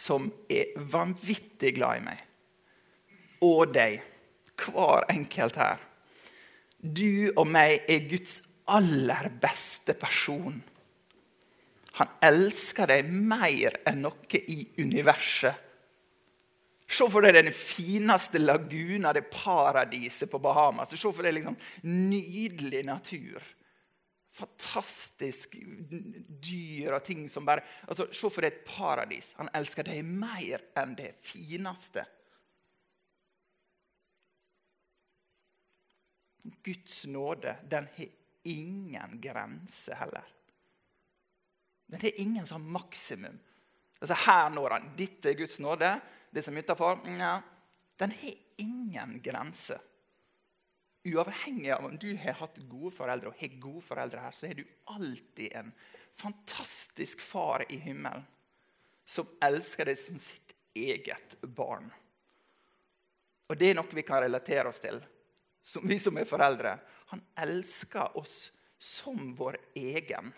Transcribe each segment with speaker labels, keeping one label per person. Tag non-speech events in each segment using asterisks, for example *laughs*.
Speaker 1: som er vanvittig glad i meg. Og deg. Hver enkelt her. Du og meg er Guds aller beste person. Han elsker deg mer enn noe i universet. Se for deg den fineste laguna, det paradiset på Bahamas. Se for deg liksom nydelig natur fantastisk dyr og ting som bare altså, Se for deg et paradis. Han elsker deg mer enn det fineste. Guds nåde, den har ingen grense heller. Den har ingen sånn maksimum. Altså Her når han. Dette er Guds nåde. Det som er utafor, ja, den har ingen grense. Uavhengig av om du har hatt gode foreldre og har gode foreldre her, så er du alltid en fantastisk far i himmelen som elsker deg som sitt eget barn. Og det er noe vi kan relatere oss til, som vi som er foreldre. Han elsker oss som vår egen.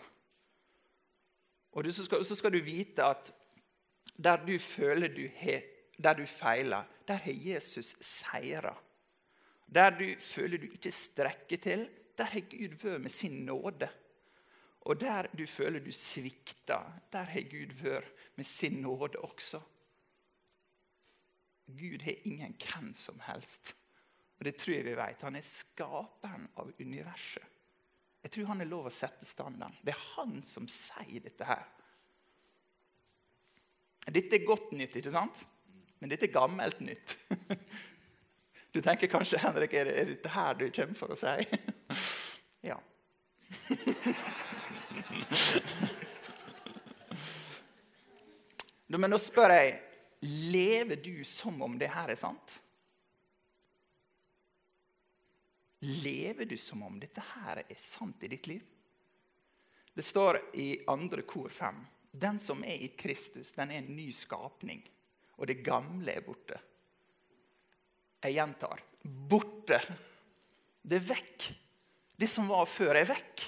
Speaker 1: Og så skal, så skal du vite at der du føler du, har der du feiler, der har Jesus seira. Der du føler du ikke strekker til, der har Gud vært med sin nåde. Og der du føler du svikter, der har Gud vært med sin nåde også. Gud har ingen hvem som helst. Og det tror jeg vi vet. Han er skaperen av universet. Jeg tror han er lov å sette standarden. Det er han som sier dette her. Dette er godt nytt, ikke sant? Men dette er gammelt nytt. *laughs* Du tenker kanskje Henrik, er det, er dette her du kommer for å si? *laughs* ja. Men nå spør jeg lever du som om det her er sant? Lever du som om dette her er sant i ditt liv? Det står i andre kor fem. Den som er i Kristus, den er en ny skapning. Og det gamle er borte. Jeg gjentar borte. Det er vekk. Det som var før, er vekk.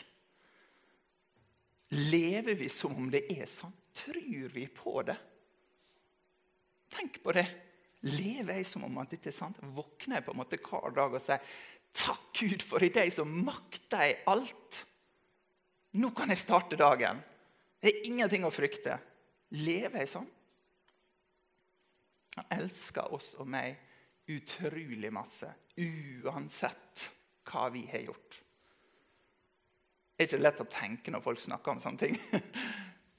Speaker 1: Lever vi som om det er sånn? Tror vi på det? Tenk på det. Lever jeg som om at dette er sant? Våkner jeg på en måte hver dag og sier takk Gud, for i deg så makter jeg alt. Nå kan jeg starte dagen. Det er ingenting å frykte. Lever jeg sånn? Han elsker oss og meg utrolig masse, uansett hva vi har gjort. Det er ikke lett å tenke når folk snakker om sånne ting. *laughs*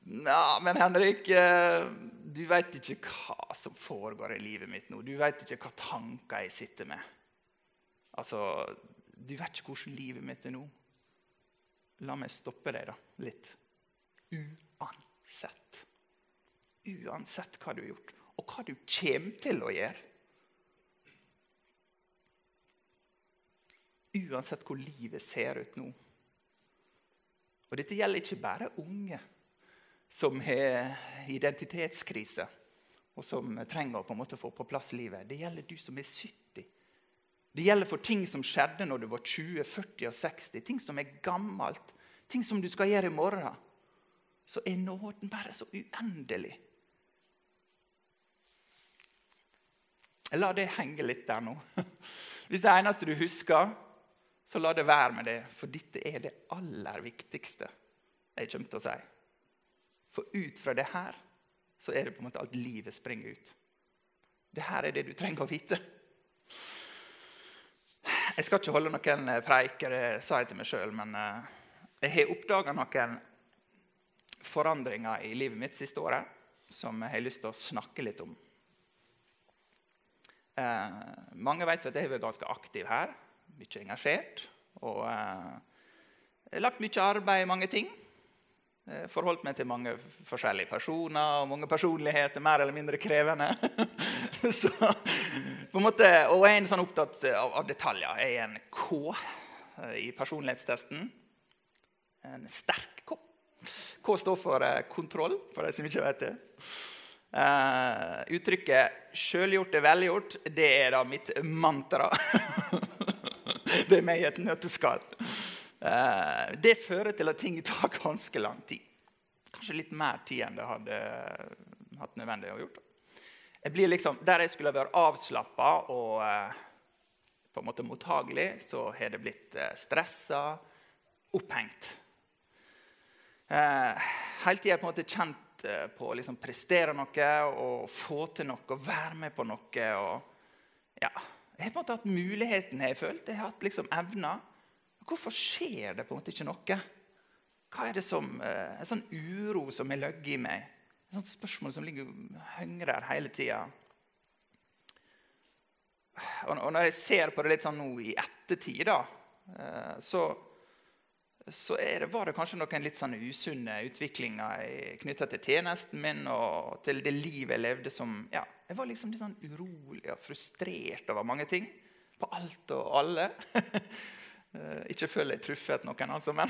Speaker 1: Ja, men Henrik, eh, du vet ikke hva som foregår i livet mitt nå. Du vet ikke hva tanker jeg sitter med. Altså, Du vet ikke hvordan livet mitt er nå. La meg stoppe deg da, litt. Uansett. Uansett hva du har gjort, og hva du kommer til å gjøre. Uansett hvor livet ser ut nå. Og Dette gjelder ikke bare unge som har identitetskrise, og som trenger å på en måte få på plass livet. Det gjelder du som er 70. Det gjelder for ting som skjedde når du var 20, 40 og 60. Ting som er gammelt. Ting som du skal gjøre i morgen. Så er nåden bare så uendelig. La det henge litt der nå. *laughs* Hvis det eneste du husker, så la det være med det, for dette er det aller viktigste jeg kommer til å si. For ut fra det her så er det på en måte alt livet springer ut. Det her er det du trenger å vite. Jeg skal ikke holde noen preiker, det sa jeg til meg sjøl, men eh, jeg har oppdaga noen forandringer i livet mitt siste året som jeg har lyst til å snakke litt om. Eh, mange vet at jeg har vært ganske aktiv her mye engasjert. Og eh, lagt mye arbeid i mange ting. Jeg forholdt meg til mange forskjellige personer og mange personligheter, mer eller mindre krevende. *laughs* Så, på en måte, og jeg er en sånn opptatt av, av detaljer. Jeg er en K eh, i personlighetstesten. En sterk K. K står for eh, kontroll, for de som ikke vet det. Uttrykket 'sjølgjort er velgjort' det er da mitt mantra. *laughs* *laughs* det er meg i et nøtteskall. Uh, det fører til at ting tar *laughs* ganske lang tid. Kanskje litt mer tid enn det hadde hatt nødvendig å gjøre. Jeg blir liksom, Der jeg skulle være avslappa og uh, på en måte mottagelig, så har det blitt uh, stressa, opphengt. Hele tida på en måte kjent Eh, på å liksom prestere noe og få til noe og være med på noe. Og, ja, jeg har på en måte hatt muligheten, jeg følt. Jeg har hatt liksom evner. Hvorfor skjer det på en måte ikke noe? Hva er det som, eh, En sånn uro som har ligget i meg. Et sånt spørsmål som ligger høngrer hele tida. Og når jeg ser på det litt sånn nå i ettertid, da, eh, så så det, var det kanskje noen litt sånn usunne utviklinger knytta til tjenesten min og til det livet jeg levde som ja, Jeg var liksom litt sånn urolig og frustrert over mange ting. På alt og alle. *laughs* Eh, ikke føler jeg truffet noen, altså, men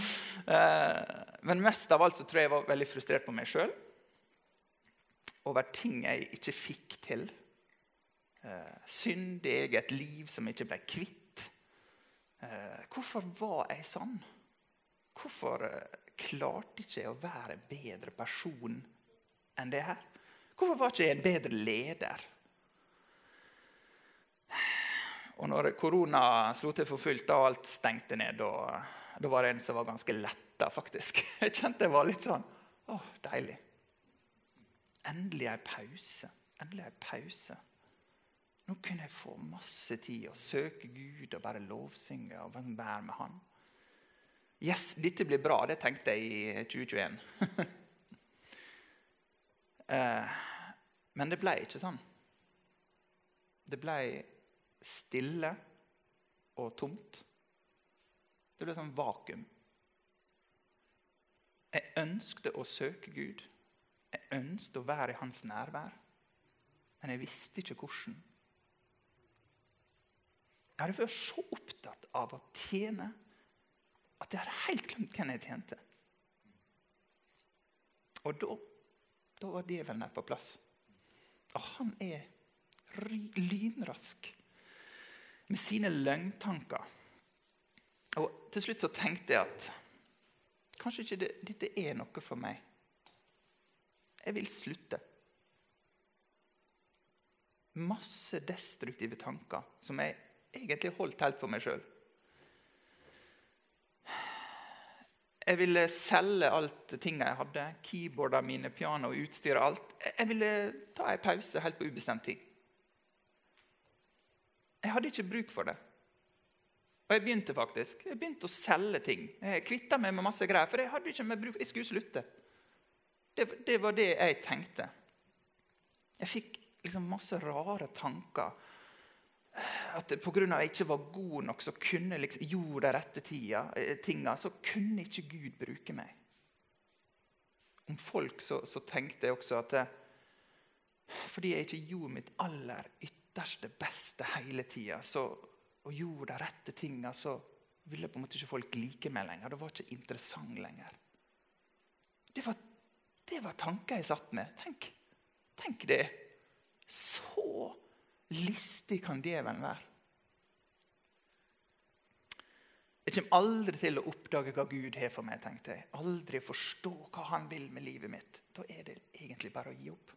Speaker 1: *laughs* eh, Men mest av alt så tror jeg jeg var veldig frustrert på meg sjøl. Over ting jeg ikke fikk til. Eh, synd i eget liv som jeg ikke ble kvitt hvorfor var jeg sånn? Hvorfor eh, klarte ikke jeg å være en bedre person enn det her? Hvorfor var ikke jeg en bedre leder? Og når korona slo til for fullt og alt stengte ned, da, da var det en som var ganske letta, faktisk. *laughs* Jeg kjente jeg var litt sånn Å, deilig. Endelig en pause. Endelig en pause. Nå kunne jeg få masse tid å søke Gud og bare lovsynge og være med Han. Yes, dette blir bra. Det tenkte jeg i 2021. *laughs* eh, men det ble ikke sånn. Det ble stille og tomt. Det ble sånn vakuum. Jeg ønskte å søke Gud. Jeg ønsket å være i hans nærvær. Men jeg visste ikke hvordan. Jeg hadde vært så opptatt av å tjene at jeg hadde helt glemt hvem jeg tjente. Og da, da var djevelen på plass. Og han er lynrask med sine løgntanker. Og til slutt så tenkte jeg at kanskje ikke det, dette er noe for meg. Jeg vil slutte. Masse destruktive tanker som jeg egentlig holdt helt for meg sjøl. Jeg ville selge alt tinga jeg hadde. Keyboardene mine, piano, utstyr, alt. Jeg ville ta en pause helt på ubestemt tid. Jeg hadde ikke bruk for det. Og jeg begynte faktisk. Jeg begynte å selge ting. Jeg kvitta meg med masse greier, for jeg hadde ikke bruk. Jeg skulle slutte. Det, det var det jeg tenkte. Jeg fikk liksom masse rare tanker at pga. jeg ikke var god nok, så kunne liksom, gjorde de rette tida, eh, tinga, så kunne ikke Gud bruke meg. Om folk så, så tenkte jeg også at det, fordi jeg ikke gjorde mitt aller ytterste beste hele tida, og gjorde de rette tinga, så ville på en måte ikke folk like meg lenger. Det var ikke interessant lenger. Det var, det var tanker jeg satt med. Tenk, tenk det. Så listig kan djevelen være. Jeg kommer aldri til å oppdage hva Gud har for meg. tenkte jeg. Aldri forstå hva han vil med livet mitt. Da er det egentlig bare å gi opp.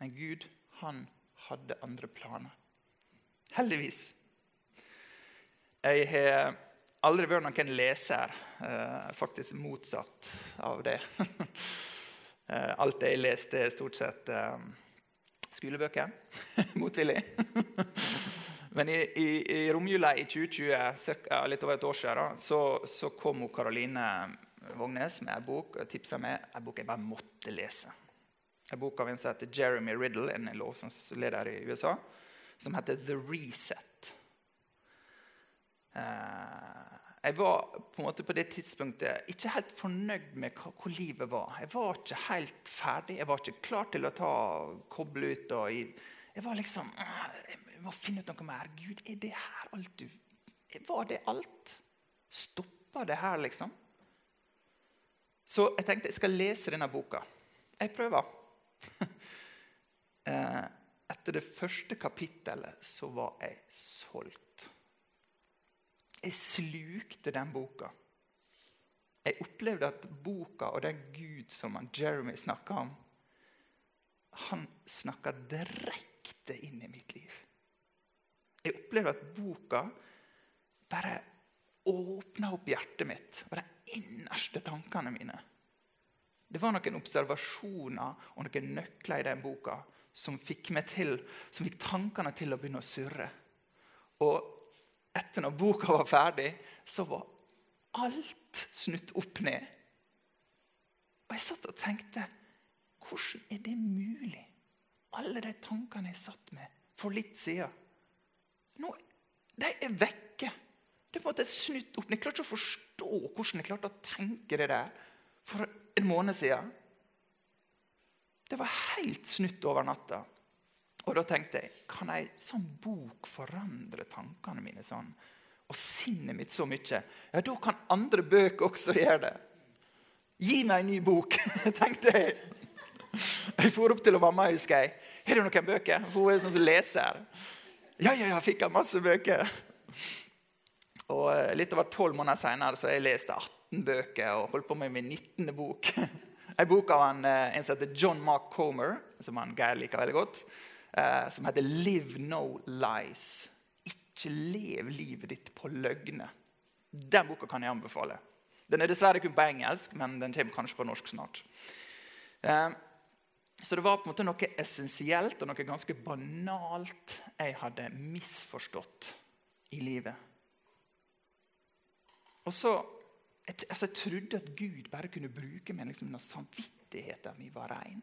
Speaker 1: Men Gud, han hadde andre planer. Heldigvis. Jeg har aldri vært noen leser. Eh, faktisk motsatt av det. *laughs* Eh, alt det jeg leste, er stort sett eh, skolebøker. *laughs* Motvillig. *laughs* Men i, i, i romjula i 2020, cirka, litt over et år siden, så, så kom hun Karoline Vågnes med en bok og tipsa meg en bok jeg bare måtte lese. En bok av en som heter Jeremy Riddle, en lovsangsleder i USA, som heter The Reset. Eh, Jeg var på en måte på det tidspunktet ikke helt fornøyd med hva, hvor livet var. Jeg var ikke helt ferdig. Jeg var ikke klar til å ta koble ut. og Jeg var liksom Jeg må finne ut noe mer. Gud, er det her alt du Var det alt? Stoppa det her, liksom? Så jeg tenkte jeg skal lese denne boka. Jeg prøver. *laughs* Eh, etter det første kapittelet så var jeg solgt. Jeg slukte den boka. Jeg opplevde at boka og den Gud som Jeremy snakka om, han snakka direkte inn i mitt liv. Jeg opplevde at boka bare åpna opp hjertet mitt og de innerste tankene mine. Det var noen observasjoner og noen nøkler i den boka som fikk, meg til, som fikk tankene til å begynne å surre. Og etter når boka var ferdig, så var alt snudd opp ned. Og jeg satt og tenkte hvordan er det mulig? Alle de tankene jeg satt med for litt siden. Nå, de er vekke. Det er på en måte snudd opp. Jeg klarer ikke å forstå hvordan jeg klarte å tenke det der for en måned siden. Det var helt snudd over natta. Og da tenkte jeg kan ei sånn bok forandre tankene mine sånn? Og sinnet mitt så mye? Ja, da kan andre bøker også gjøre det. Gi meg en ny bok, *laughs* tenkte jeg. Jeg for opp til mamma, husker jeg. Har du noen bøker? Hun er sånn som leser. Ja, ja, ja, fikk jeg masse bøker. Og eh, Litt over tolv måneder seinere har jeg lest 18 bøker og holdt på med min 19. bok. *laughs* En bok av en, eh, en som heter John Mark Comer, som han Geir liker veldig godt. Eh, som heter 'Live No Lies'. Ikke lev livet ditt på løgner. Den boka kan jeg anbefale. Den er dessverre kun på engelsk, men den kommer kanskje på norsk snart. Eh, så det var på en måte noe essensielt og noe ganske banalt jeg hadde misforstått i livet. Og så, jeg, altså jeg trodde at Gud bare kunne bruke meg liksom, når samvittigheten min var rein.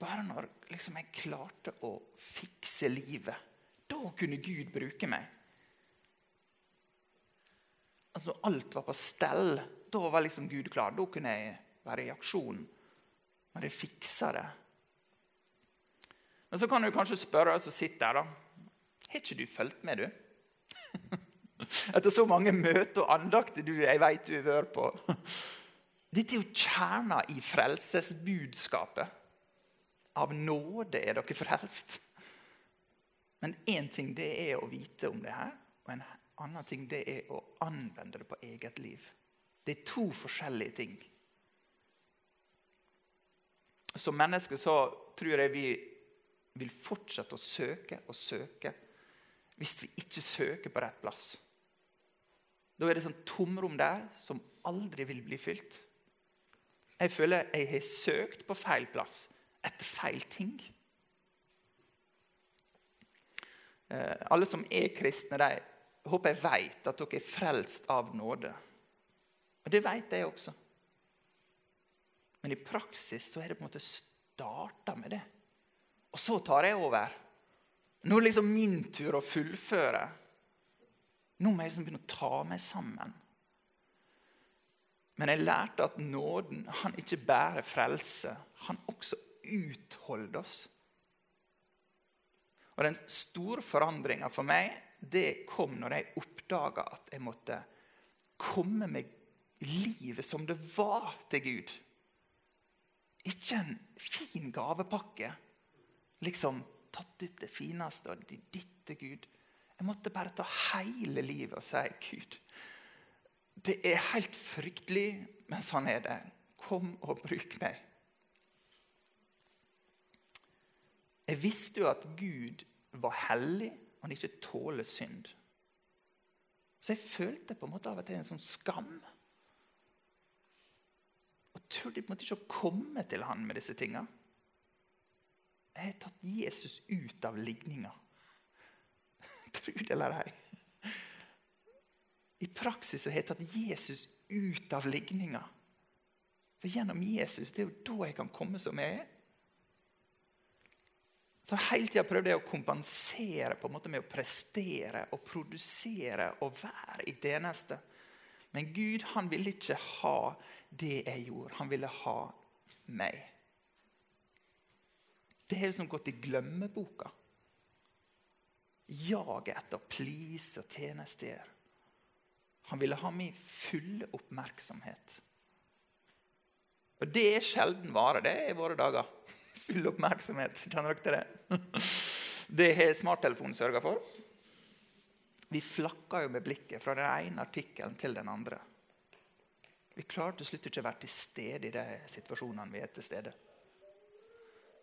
Speaker 1: Bare når liksom, jeg klarte å fikse livet. Da kunne Gud bruke meg. Altså Alt var på stell. Da var liksom Gud klar. Da kunne jeg være i aksjon. Når jeg fiksa det. Men så kan du kanskje spørre oss som sitter her, da. Har ikke du fulgt med, du? *laughs* Etter så mange møter og andakter du, jeg vet du har vært på. *laughs* Dette er jo kjerna i frelsesbudskapet. Av nåde er dere frelst. Men én ting det er å vite om det her, og en annen ting det er å anvende det på eget liv. Det er to forskjellige ting. Som mennesker så tror jeg vi vil fortsette å søke og søke hvis vi ikke søker på rett plass. Da er det sånn tomrom der som aldri vil bli fylt. Jeg føler jeg har søkt på feil plass, etter feil ting. Eh, alle som er kristne, de håper jeg vet at dere er frelst av nåde. Og det vet jeg også. Men i praksis så er det på en måte starta med det. Og så tar jeg over. Nå er det liksom min tur å fullføre. Nå må jeg liksom begynne å ta meg sammen. Men jeg lærte at nåden han ikke bare frelser, han også utholder oss. Og Den store forandringa for meg det kom når jeg oppdaga at jeg måtte komme med livet som det var til Gud. Ikke en fin gavepakke. Liksom tatt ut det fineste og ditt til Gud. Jeg måtte bare ta hele livet og si Gud, det er helt fryktelig, men sånn er det. Kom og bruk meg. Jeg visste jo at Gud var hellig, og han ikke tåler synd. Så jeg følte på en måte av og til en sånn skam. Og turte på en måte ikke å komme til han med disse tinga. Jeg har tatt Jesus ut av ligninga. *laughs* Tro det eller ei. I praksis har jeg tatt Jesus ut av ligninga. For gjennom Jesus det er jo da jeg kan komme som jeg er. For hele tida prøvde jeg å kompensere på en måte med å prestere og produsere og være i tjeneste. Men Gud han ville ikke ha det jeg gjorde. Han ville ha meg. Det har liksom gått i glemmeboka. Jaget etter å please og tjenestegjøre. Han ville ha min fulle oppmerksomhet. Og det er sjelden vare, det i våre dager full oppmerksomhet. Kjenner dere til det? Det har smarttelefonen sørga for. Vi flakker jo med blikket fra den ene artikkelen til den andre. Vi klarer til slutt ikke å være til stede i de situasjonene vi er til stede.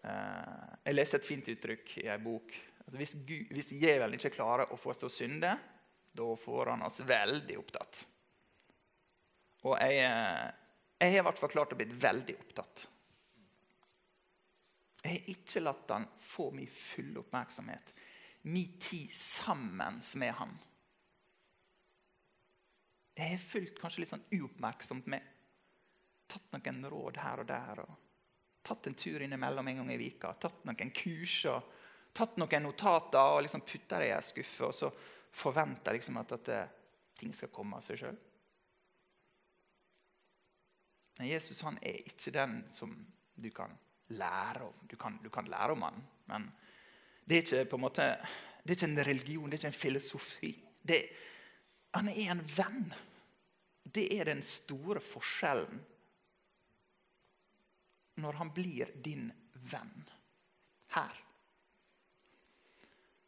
Speaker 1: Eh, jeg leste et fint uttrykk i ei bok. Altså hvis, Gud, hvis djevelen ikke klarer å få oss til å synde, da får han oss veldig opptatt. Og jeg, eh, jeg har i hvert fall klart å bli veldig opptatt jeg har ikke latt han få min fulle oppmerksomhet. Min tid sammen med han. Jeg har fulgt kanskje litt sånn uoppmerksomt med. Tatt noen råd her og der. og Tatt en tur innimellom en gang i vika. Tatt noen kurs og tatt noen notater og liksom putta det i ei skuffe. Og så forventer jeg liksom at, at eh, ting skal komme av seg sjøl. Men Jesus han er ikke den som du kan lære om. Du kan, du kan lære om han, men det er ikke på en måte, det er ikke en religion, det er ikke en filosofi. Det, han er en venn. Det er den store forskjellen når han blir din venn her.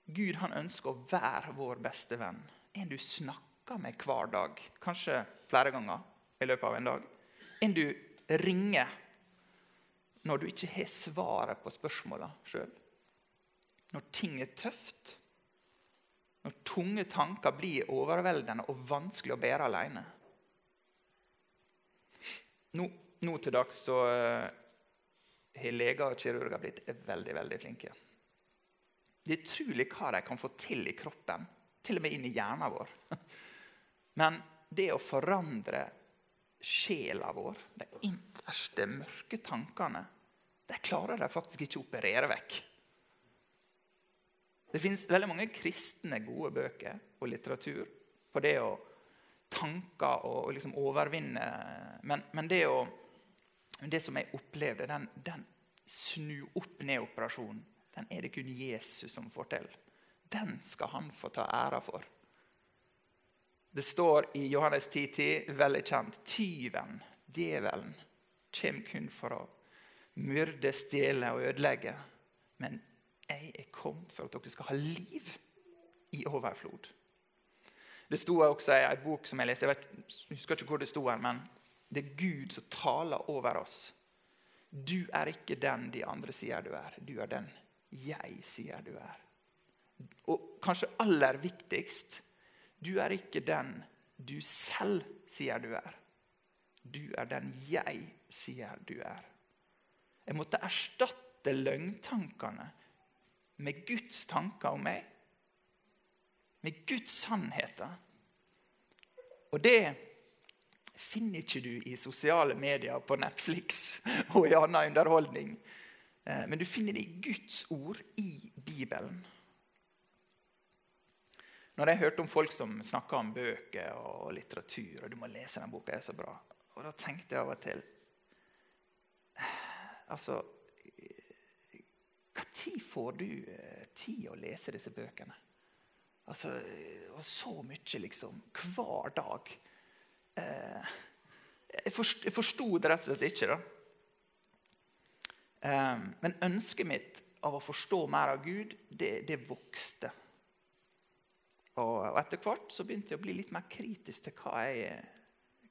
Speaker 1: Gud han ønsker å være vår beste venn. En du snakker med hver dag, kanskje flere ganger i løpet av en dag. En du ringer når du ikke har svaret på spørsmåla sjøl. Når ting er tøft. Når tunge tanker blir overveldende og vanskelig å bære alene. Nå, nå til dags så uh, har leger og kirurger blitt veldig veldig flinke. Det er utrolig hva de kan få til i kroppen, til og med inn i hjernen vår. *laughs* Men det å forandre sjela vår, de innerste, mørke tankene, de klarer de faktisk ikke å operere vekk. Det fins veldig mange kristne, gode bøker og litteratur på det å tanke og, liksom overvinne. Men, men det, å, det, som jeg opplevde, den, den snu opp-ned-operasjonen, den er det kun Jesus som får til. Den skal han få ta æra for. Det står i Johannes 10,10, veldig kjent, tyven, djevelen, kommer kun for å myrde, stjele og ødelegge. Men jeg er kommet for at dere skal ha liv i overflod. Det sto også i en bok som jeg leste, jeg, vet, jeg husker ikke hvor det sto her, men det er Gud som taler over oss. Du er ikke den de andre sier du er. Du er den jeg sier du er. Og kanskje aller viktigst du er ikke den du selv sier du er. Du er den jeg sier du er. Jeg måtte erstatte løgntankene med Guds tanker om meg. Med Guds sannheter. Og det finner ikke du i sosiale medier på Netflix *laughs* og i annen underholdning. Eh, men du finner det i Guds ord i Bibelen. Når jeg hørte om folk som snakka om bøker og litteratur og du må lese den boka, er så bra. Og da tenkte jeg av og til Altså Når får du eh, tid å lese disse bøkene? Altså, og så mye, liksom. Hver dag. Eh, jeg forsto det rett og slett ikke. da. Eh, men ønsket mitt av å forstå mer av Gud, det, det vokste. Og, etter hvert så begynte jeg å bli litt mer kritisk til hva jeg,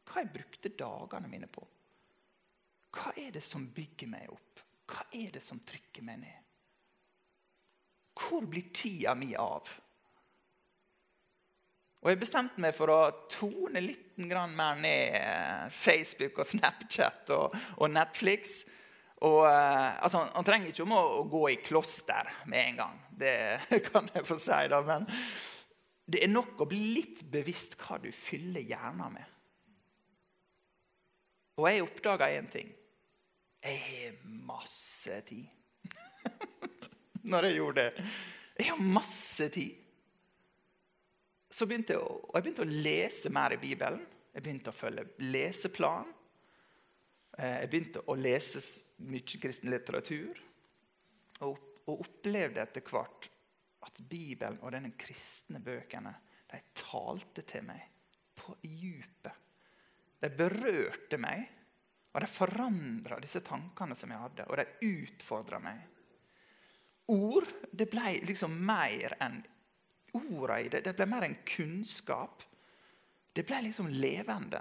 Speaker 1: hva jeg brukte dagene mine på. Hva er det som bygger meg opp? Hva er det som trykker meg ned? Hvor blir tida mi av? Og Jeg bestemte meg for å tone litt mer ned eh, Facebook og Snapchat og, og Netflix. Og, uh, altså, Han trenger ikke om å, å, gå i kloster med en gang. Det *laughs* kan jeg få si. da, Men det er nok å bli litt bevisst hva du fyller hjernen med. Og jeg oppdaga én ting. Jeg har masse tid. *laughs* når jeg gjorde det. Jeg har masse tid. Så begynte jeg, å, jeg begynte å lese mer i Bibelen. Jeg begynte å følge leseplan. Eh, jeg begynte å lese mye kristen litteratur. Og, og opplevde etter hvert at Bibelen og denne kristne bøkene de talte til meg på djupet. De berørte meg, og de forandra disse tankene som jeg hadde. Og de utfordra meg. Ord det ble liksom mer enn orda i det. Det ble mer enn kunnskap. Det ble liksom levende.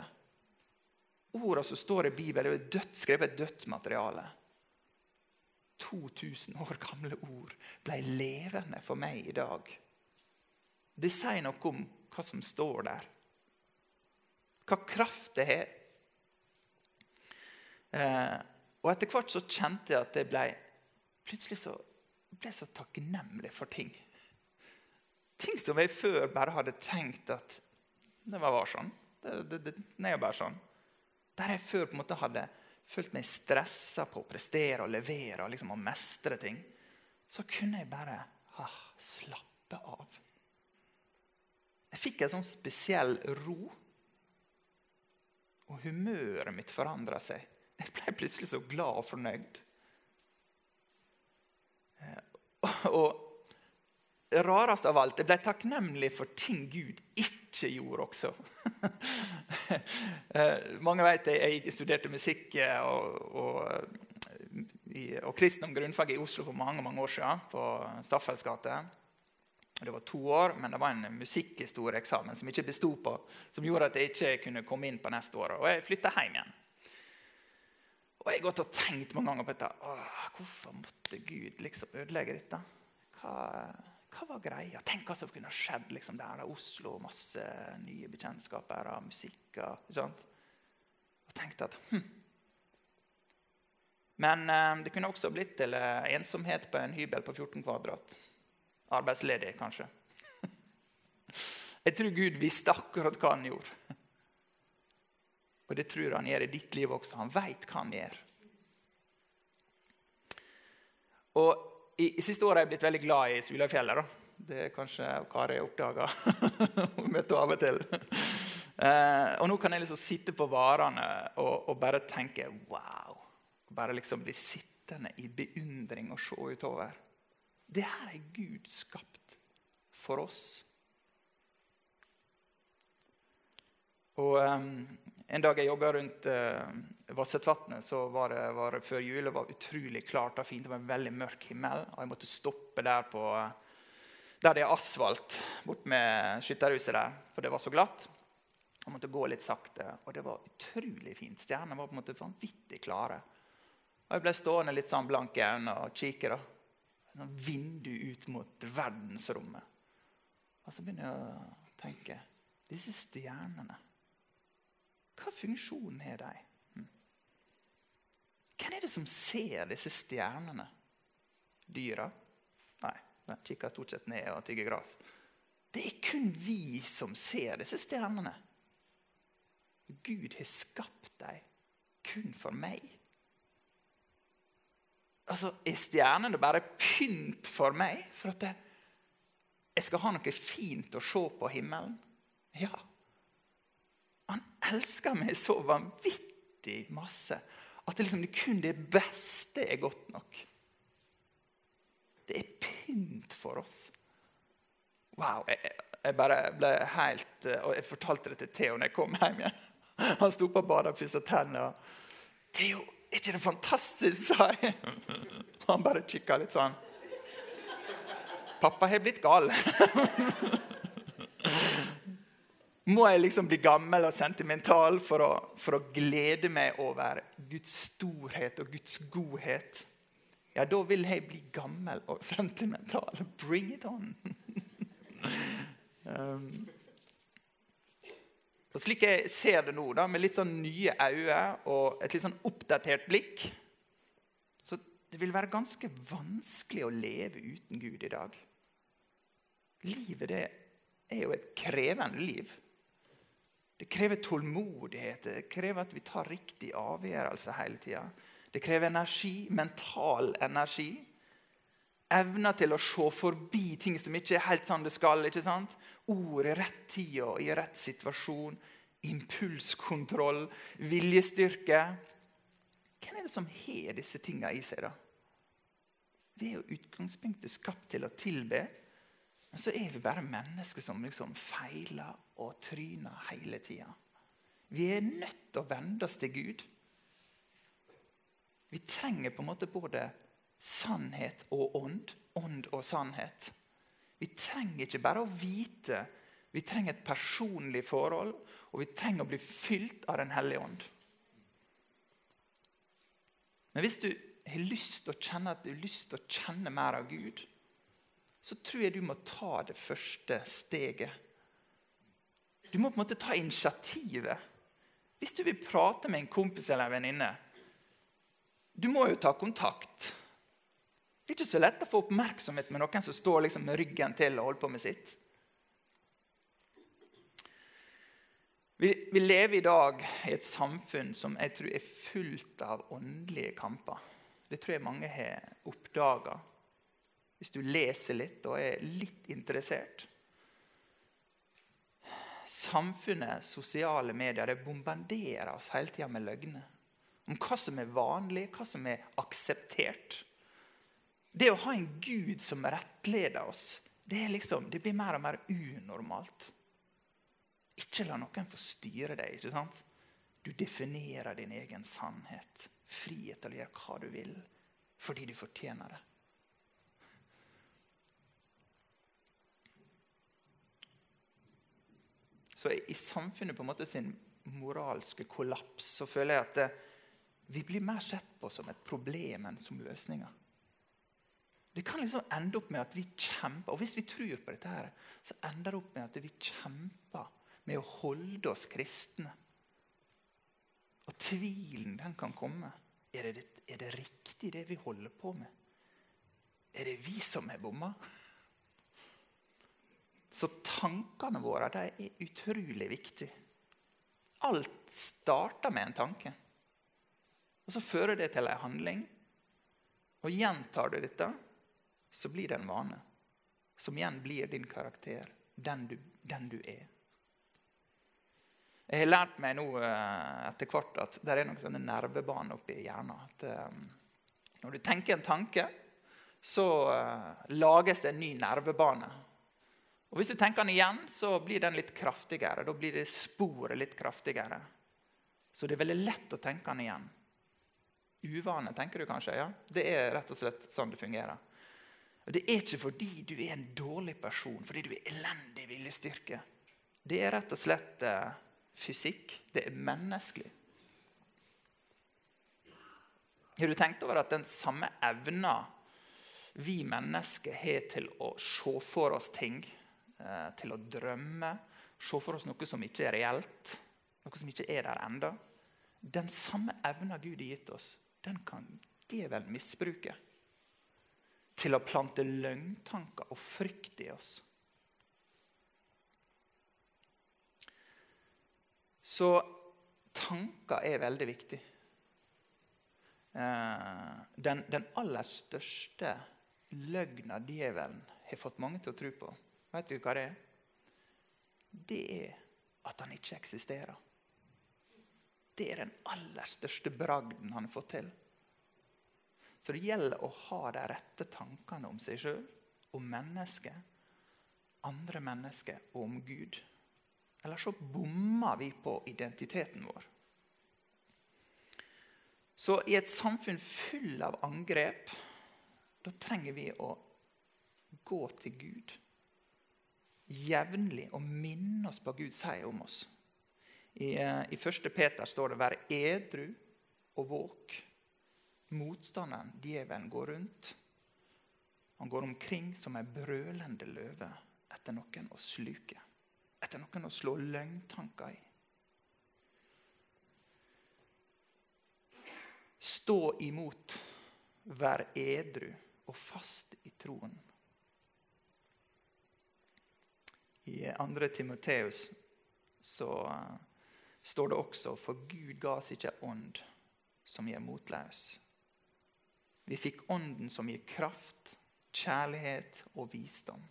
Speaker 1: Orda som står i Bibelen, er dødt, skrevet et dødt materiale. 2000 år gamle ord ble levende for meg i dag. Det sier noe om hva som står der. Hva kraft det har. Eh, og etter hvert så kjente jeg at jeg ble plutselig så, ble så takknemlig for ting. Ting som jeg før bare hadde tenkt at det var bare sånn. Det, det, det, det er bare sånn. Der jeg før på en måte hadde følt meg stressa på å prestere og levere og liksom mestre ting, så kunne jeg bare ah, slappe av. Jeg fikk en sånn spesiell ro. Og humøret mitt forandra seg. Jeg ble plutselig så glad og fornøyd. Eh, og rarest av alt, jeg ble takknemlig for ting Gud ikke gjorde også. *laughs* Eh, mange vet jeg, jeg studerte musikk eh, og, og, og kristendom grunnfag i Oslo for mange mange år siden, på Staffels gate. Det var to år, men det var en musikkhistorieeksamen som ikke besto på, som gjorde at jeg ikke kunne komme inn på neste år. Og jeg flytta hjem igjen. Og jeg har gått og tenkt mange ganger på dette. Hvorfor måtte Gud liksom ødelegge dette? Hva hva var greia? Tenk hva som kunne skjedd liksom, der Oslo. Masse nye bekjentskaper og musikk. Og, og tenkte at hm. Men eh, det kunne også blitt til eh, ensomhet på en hybel på 14 kvadrat. Arbeidsledig, kanskje. Jeg tror Gud visste akkurat hva han gjorde. Og det tror han gjør i ditt liv også. Han veit hva han gjør. Og i, i siste året har jeg blitt veldig glad i Sulafjellet. Det er kanskje Kari oppdaga. *laughs* Hun møter av og til. Eh, og nå kan jeg liksom sitte på varene og, og, bare tenke wow. Bare liksom bli sittende i beundring og se utover. Det her er Gud skapt for oss. Og um, En dag jeg jobba rundt uh, Vassetvatnet, så var det, var før jul. Det var utrolig klart og fint. Det var en veldig mørk himmel. Og jeg måtte stoppe der på, der det er asfalt, bort med skytterhuset der. For det var så glatt. Jeg måtte gå litt sakte. Og det var utrolig fint. Stjernene var på en måte vanvittig klare. Og jeg ble stående litt sånn blank i øynene og kikke. da. Et vindu ut mot verdensrommet. Og så begynner jeg å tenke Disse stjernene hva funksjon har de? Hm. Hvem er det som ser disse stjernene? Dyra? Nei, de kikker stort sett ned og tygger gress. Det er kun vi som ser disse stjernene. Gud har skapt dem kun for meg. Altså, Er stjernene bare pynt for meg? For at jeg skal ha noe fint å se på himmelen? Ja, han elsker meg så vanvittig masse at det, liksom, det kun det beste er godt nok. Det er pynt for oss. Wow. Jeg, jeg bare ble helt Og jeg fortalte det til Theo når jeg kom hjem igjen. Han sto på badet og pussa tennene. 'Theo, er ikke det fantastisk?' sa jeg. Han bare kikka litt sånn. 'Pappa har blitt gal.' Må jeg liksom bli gammel og sentimental for å, for å glede meg over Guds storhet og Guds godhet? Ja, da vil jeg bli gammel og sentimental. Bring it on! *laughs* um, og slik jeg ser det nå, da, med litt sånn nye øyne og et litt sånn oppdatert blikk Så det vil være ganske vanskelig å leve uten Gud i dag. Livet det er jo et krevende liv. Det krever tålmodighet, det krever at vi tar riktig avgjørelse hele tida. Det krever energi, mental energi. Evna til å se forbi ting som ikke er helt sånn det skal. ikke sant? Ord i rett tid og i rett situasjon. Impulskontroll, viljestyrke. Hvem er det som har disse tinga i seg, da? Vi er jo utgangspunktet skapt til å tilbe. Men så er vi bare mennesker som liksom feiler og tryner hele tida. Vi er nødt til å vende oss til Gud. Vi trenger på en måte både sannhet og ånd. Ånd og sannhet. Vi trenger ikke bare å vite, vi trenger et personlig forhold. Og vi trenger å bli fylt av Den hellige ånd. Men hvis du har lyst til å kjenne at du har lyst til å kjenne mer av Gud, så tror jeg du må ta det første steget. Du må på en måte ta initiativet. Hvis du vil prate med en kompis eller en venninne Du må jo ta kontakt. Det er ikke så lett å få oppmerksomhet med noen som står liksom med ryggen til og holder på med sitt. Vi, vi, lever i dag i et samfunn som jeg tror er fullt av åndelige kamper. Det tror jeg mange har oppdaga hvis du leser litt og er litt interessert. Samfunnet, sosiale medier, det bombarderer oss hele tida med løgner. Om hva som er vanlig, hva som er akseptert. Det å ha en Gud som rettleder oss, det, liksom, det blir mer og mer unormalt. Ikke la noen få styre deg. ikke sant? Du definerer din egen sannhet. Frihet til å gjøre hva du vil fordi du fortjener det. Så i samfunnet på en måte sin moralske kollaps så føler jeg at det, vi blir mer sett på som et problem enn som løsninger. Det kan liksom ende opp med at vi kjemper, og hvis vi tror på dette, her, så ender det opp med at vi kjemper med å holde oss kristne. Og tvilen den kan komme. Er det, er det riktig, det vi holder på med? Er det vi som er bomma? Så tankene våre de er utrolig viktige. Alt starter med en tanke. Og Så fører det til en handling. Og gjentar du dette, så blir det en vane. Som igjen blir din karakter, den du, den du er. Jeg har lært meg nå eh, etter hvert at det er noen sånne nervebaner oppi hjernen. At um, når du tenker en tanke, så uh, lages det en ny nervebane. Og Hvis du tenker den igjen, så blir den litt kraftigere. Da blir det sporet litt kraftigere. Så det er veldig lett å tenke den igjen. Uvane, tenker du kanskje? ja? Det er rett og slett sånn det fungerer. Og Det er ikke fordi du er en dårlig person, fordi du er elendig viljestyrke. Det er rett og slett eh, fysikk. Det er menneskelig. Har du tenkt over at den samme evna vi mennesker har til å se for oss ting, eh, til å drømme, se for oss noe som ikke er reelt, noe som ikke er der enda. Den samme evna Gud har gitt oss, den kan djevelen misbruke til å plante løgntanker og frykt i oss. Så tanker er veldig viktig. Eh, den, den aller største løgna djevelen har fått mange til å tro på, vet du hva det er? Det er at han ikke eksisterer. Det er den aller største bragden han har fått til. Så det gjelder å ha de rette tankene om seg sjøl, om mennesket, andre mennesker og om Gud. Eller så bommer vi på identiteten vår. Så i et samfunn full av angrep, da trenger vi å gå til Gud jevnlig og minne oss på hva Gud sier om oss. I, eh, I 1. Peter står det 'vær edru og våk'. Motstanderen, djevelen, går rundt. Han går omkring som ei brølende løve etter noen å sluke etter noen å slå løgntanker i. Stå imot, vær edru og fast i troen. I 2. Timoteus så uh, står det også for Gud ga oss ikke ånd som gir motløs. Vi fikk ånden som gir kraft, kjærlighet og visdom.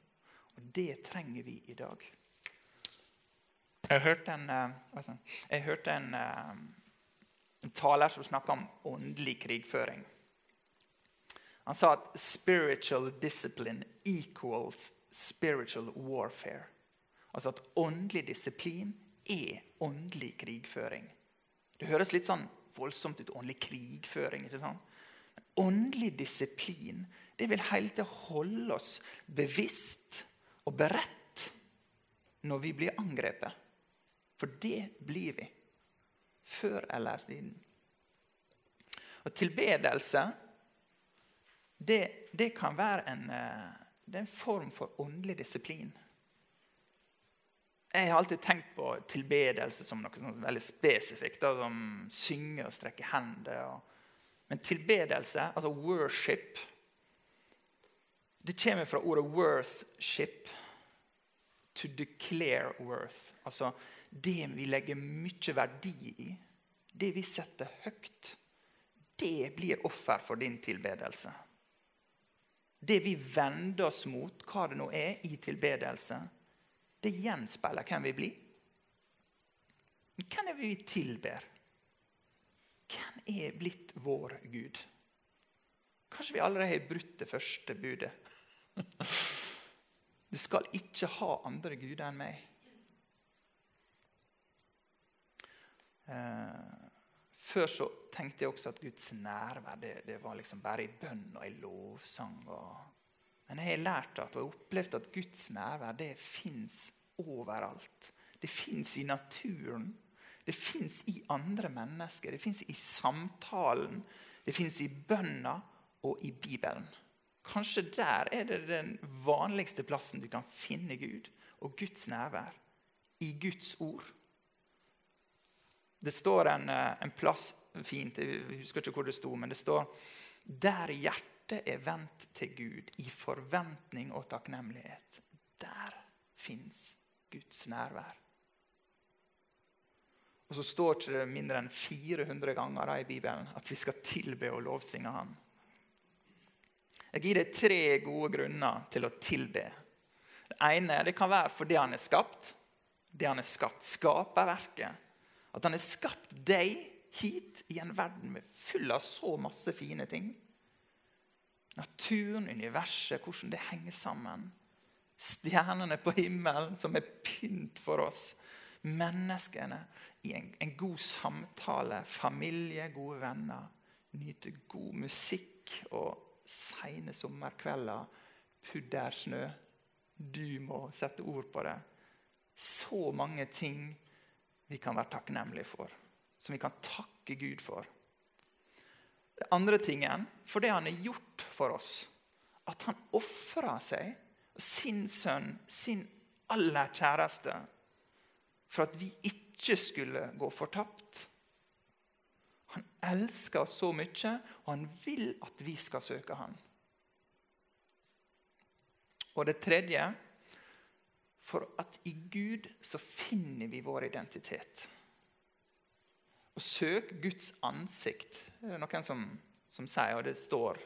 Speaker 1: Og det trenger vi i dag. Jeg hørte en, altså, jeg hørte en, en taler som snakka om åndelig krigføring. Han sa at 'spiritual discipline equals spiritual warfare'. Altså at åndelig disiplin er åndelig krigføring. Det høres litt sånn voldsomt ut. Åndelig krigføring. ikke sant? Åndelig disiplin det vil hele tiden holde oss bevisst og beredt når vi blir angrepet. For det blir vi. Før eller siden. Og tilbedelse det, det kan være en, eh, det en form for åndelig disiplin. Jeg har alltid tenkt på tilbedelse som noe sånn veldig spesifikt. Da, som synge og strekke hender. Og, men tilbedelse, altså worship, det kommer fra ordet 'worthship'. To declare worth. Altså det vi legger mye verdi i, det vi setter høyt, det blir offer for din tilbedelse. Det vi vender oss mot, hva det nå er, i tilbedelse, det gjenspeiler hvem vi blir. Hvem er vi tilber? Hvem er blitt vår Gud? Kanskje vi allerede har brutt det første budet. Du skal ikke ha andre guder enn meg. Eh, før så tenkte jeg også at Guds nærvær det, det var liksom bare i bønn og i lovsang. Og... Men jeg har lært at, og opplevd at Guds nærvær det fins overalt. Det fins i naturen. Det fins i andre mennesker. Det fins i samtalen. Det fins i bønna og i Bibelen. Kanskje der er det den vanligste plassen du kan finne Gud og Guds nærvær. I Guds ord. Det står en, eh, en, plass fint, jeg husker ikke hvor det sto, men det står Der hjertet er vendt til Gud i forventning og takknemlighet. Der fins Guds nærvær. Og så står det mindre enn 400 ganger i Bibelen at vi skal tilbe og lovsynge Han. Jeg gir deg tre gode grunner til å tilbe. Det ene det kan være fordi Han er skapt. Det Han er skapt, skaperverket at han har skapt deg hit i en verden med full av så masse fine ting. Naturen, universet, hvordan det henger sammen. Stjernene på himmelen som er pynt for oss. Menneskene i en, en god samtale. Familie, gode venner. Nyte god musikk og seine sommerkvelder. Puddersnø. Du må sette ord på det. Så mange ting vi kan være takknemlige for. Som vi kan takke Gud for. Det andre tingen, for det han har gjort for oss, at han ofra seg, sin sønn, sin aller kjæreste, for at vi ikke skulle gå fortapt. Han elsker oss så mye, og han vil at vi skal søke ham. Og det tredje for at i Gud så finner vi vår identitet. Å søke Guds ansikt det er det noen som, som sier, og det står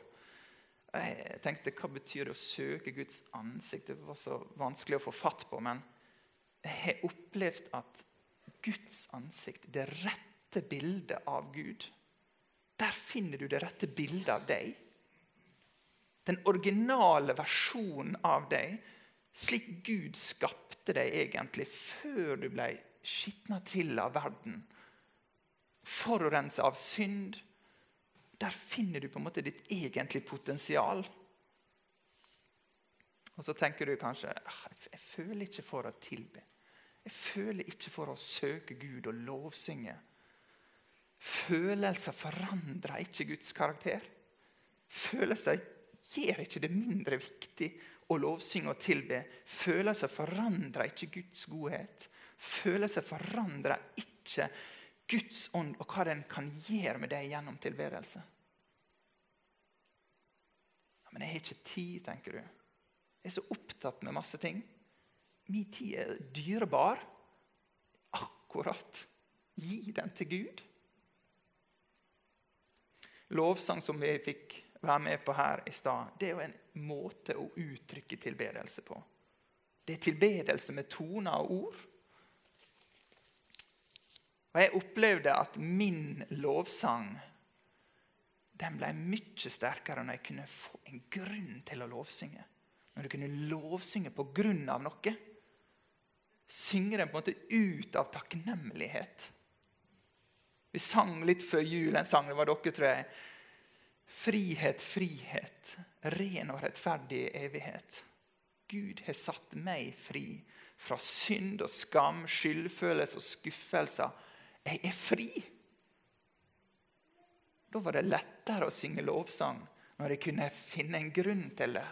Speaker 1: Jeg tenkte, Hva betyr det å søke Guds ansikt? Det var så vanskelig å få fatt på. Men jeg har opplevd at Guds ansikt, det rette bildet av Gud Der finner du det rette bildet av deg. Den originale versjonen av deg slik Gud skapte deg egentlig før du ble skitna til av verden. Forurensa av synd. Der finner du på en måte ditt egentlige potensial. Og så tenker du kanskje «Ah, jeg føler ikke for å tilbe. Jeg føler ikke for å søke Gud og lovsynge. Følelser forandrer ikke Guds karakter. Følelser gjør ikke det mindre viktig å lovsynge og tilbe. Følelser forandrer ikke Guds godhet. Følelser forandrer ikke Guds ånd og hva den kan gjøre med deg gjennom tilbedelse. Men jeg har ikke tid, tenker du. Jeg er så opptatt med masse ting. Min tid er dyrebar. Akkurat. Gi den til Gud. Lovsang som vi fikk være med på her i stad, det er jo en måte å uttrykke tilbedelse på. Det er tilbedelse med toner og ord. Og Jeg opplevde at min lovsang den ble mye sterkere når jeg kunne få en grunn til å lovsynge. Når du kunne lovsynge på grunn av noe. Synge den på en måte ut av takknemlighet. Vi sang litt før jul en sang, det var dere, tror jeg. Frihet, frihet, ren og rettferdig evighet. Gud har satt meg fri fra synd og skam, skyldfølelse og skuffelser. Jeg er fri. Da var det lettere å synge lovsang når jeg kunne finne en grunn til det.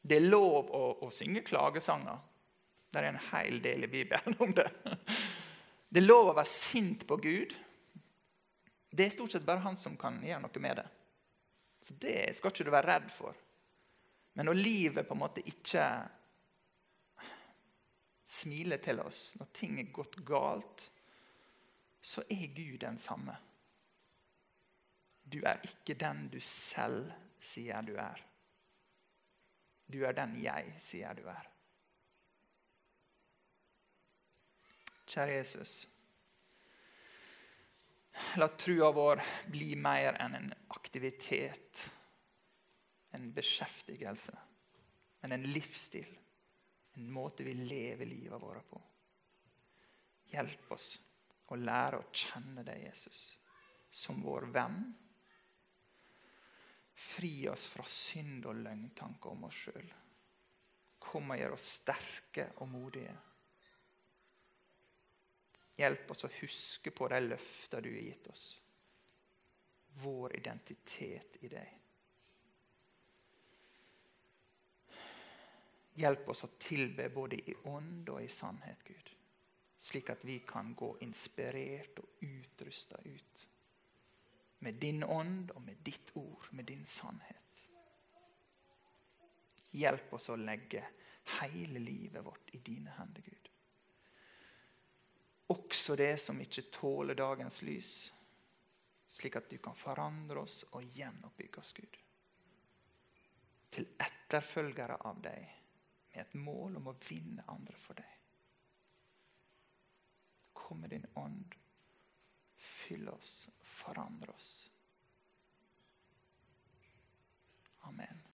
Speaker 1: Det er lov å, å synge klagesanger. Det er en hel del i Bibelen om det. Det er lov å være sint på Gud. Det er stort sett bare han som kan gjøre noe med det. Så det skal ikke du være redd for. Men når livet på en måte ikke smiler til oss, når ting er gått galt, så er Gud den samme. Du er ikke den du selv sier du er. Du er den jeg sier du er. Kjære Jesus. La trua vår bli mer enn en aktivitet, en beskjeftigelse, men en livsstil. En måte vi lever livet vårt på. Hjelp oss å lære å kjenne deg, Jesus, som vår venn. Fri oss fra synd og løgntanker om oss sjøl. Kom og gjør oss sterke og modige. Hjelp oss å huske på de løfter du har gitt oss. Vår identitet i deg. Hjelp oss å tilbe både i ånd og i sannhet, Gud. Slik at vi kan gå inspirert og utrusta ut. Med din ånd og med ditt ord, med din sannhet. Hjelp oss å legge hele livet vårt i dine hender, Gud også det som ikke tåler dagens lys, slik at du kan forandre oss og gjenoppbygge oss, Gud. Til etterfølgere av deg, med et mål om å vinne andre for deg. Kom med din ånd. Fyll oss, forandre oss. Amen.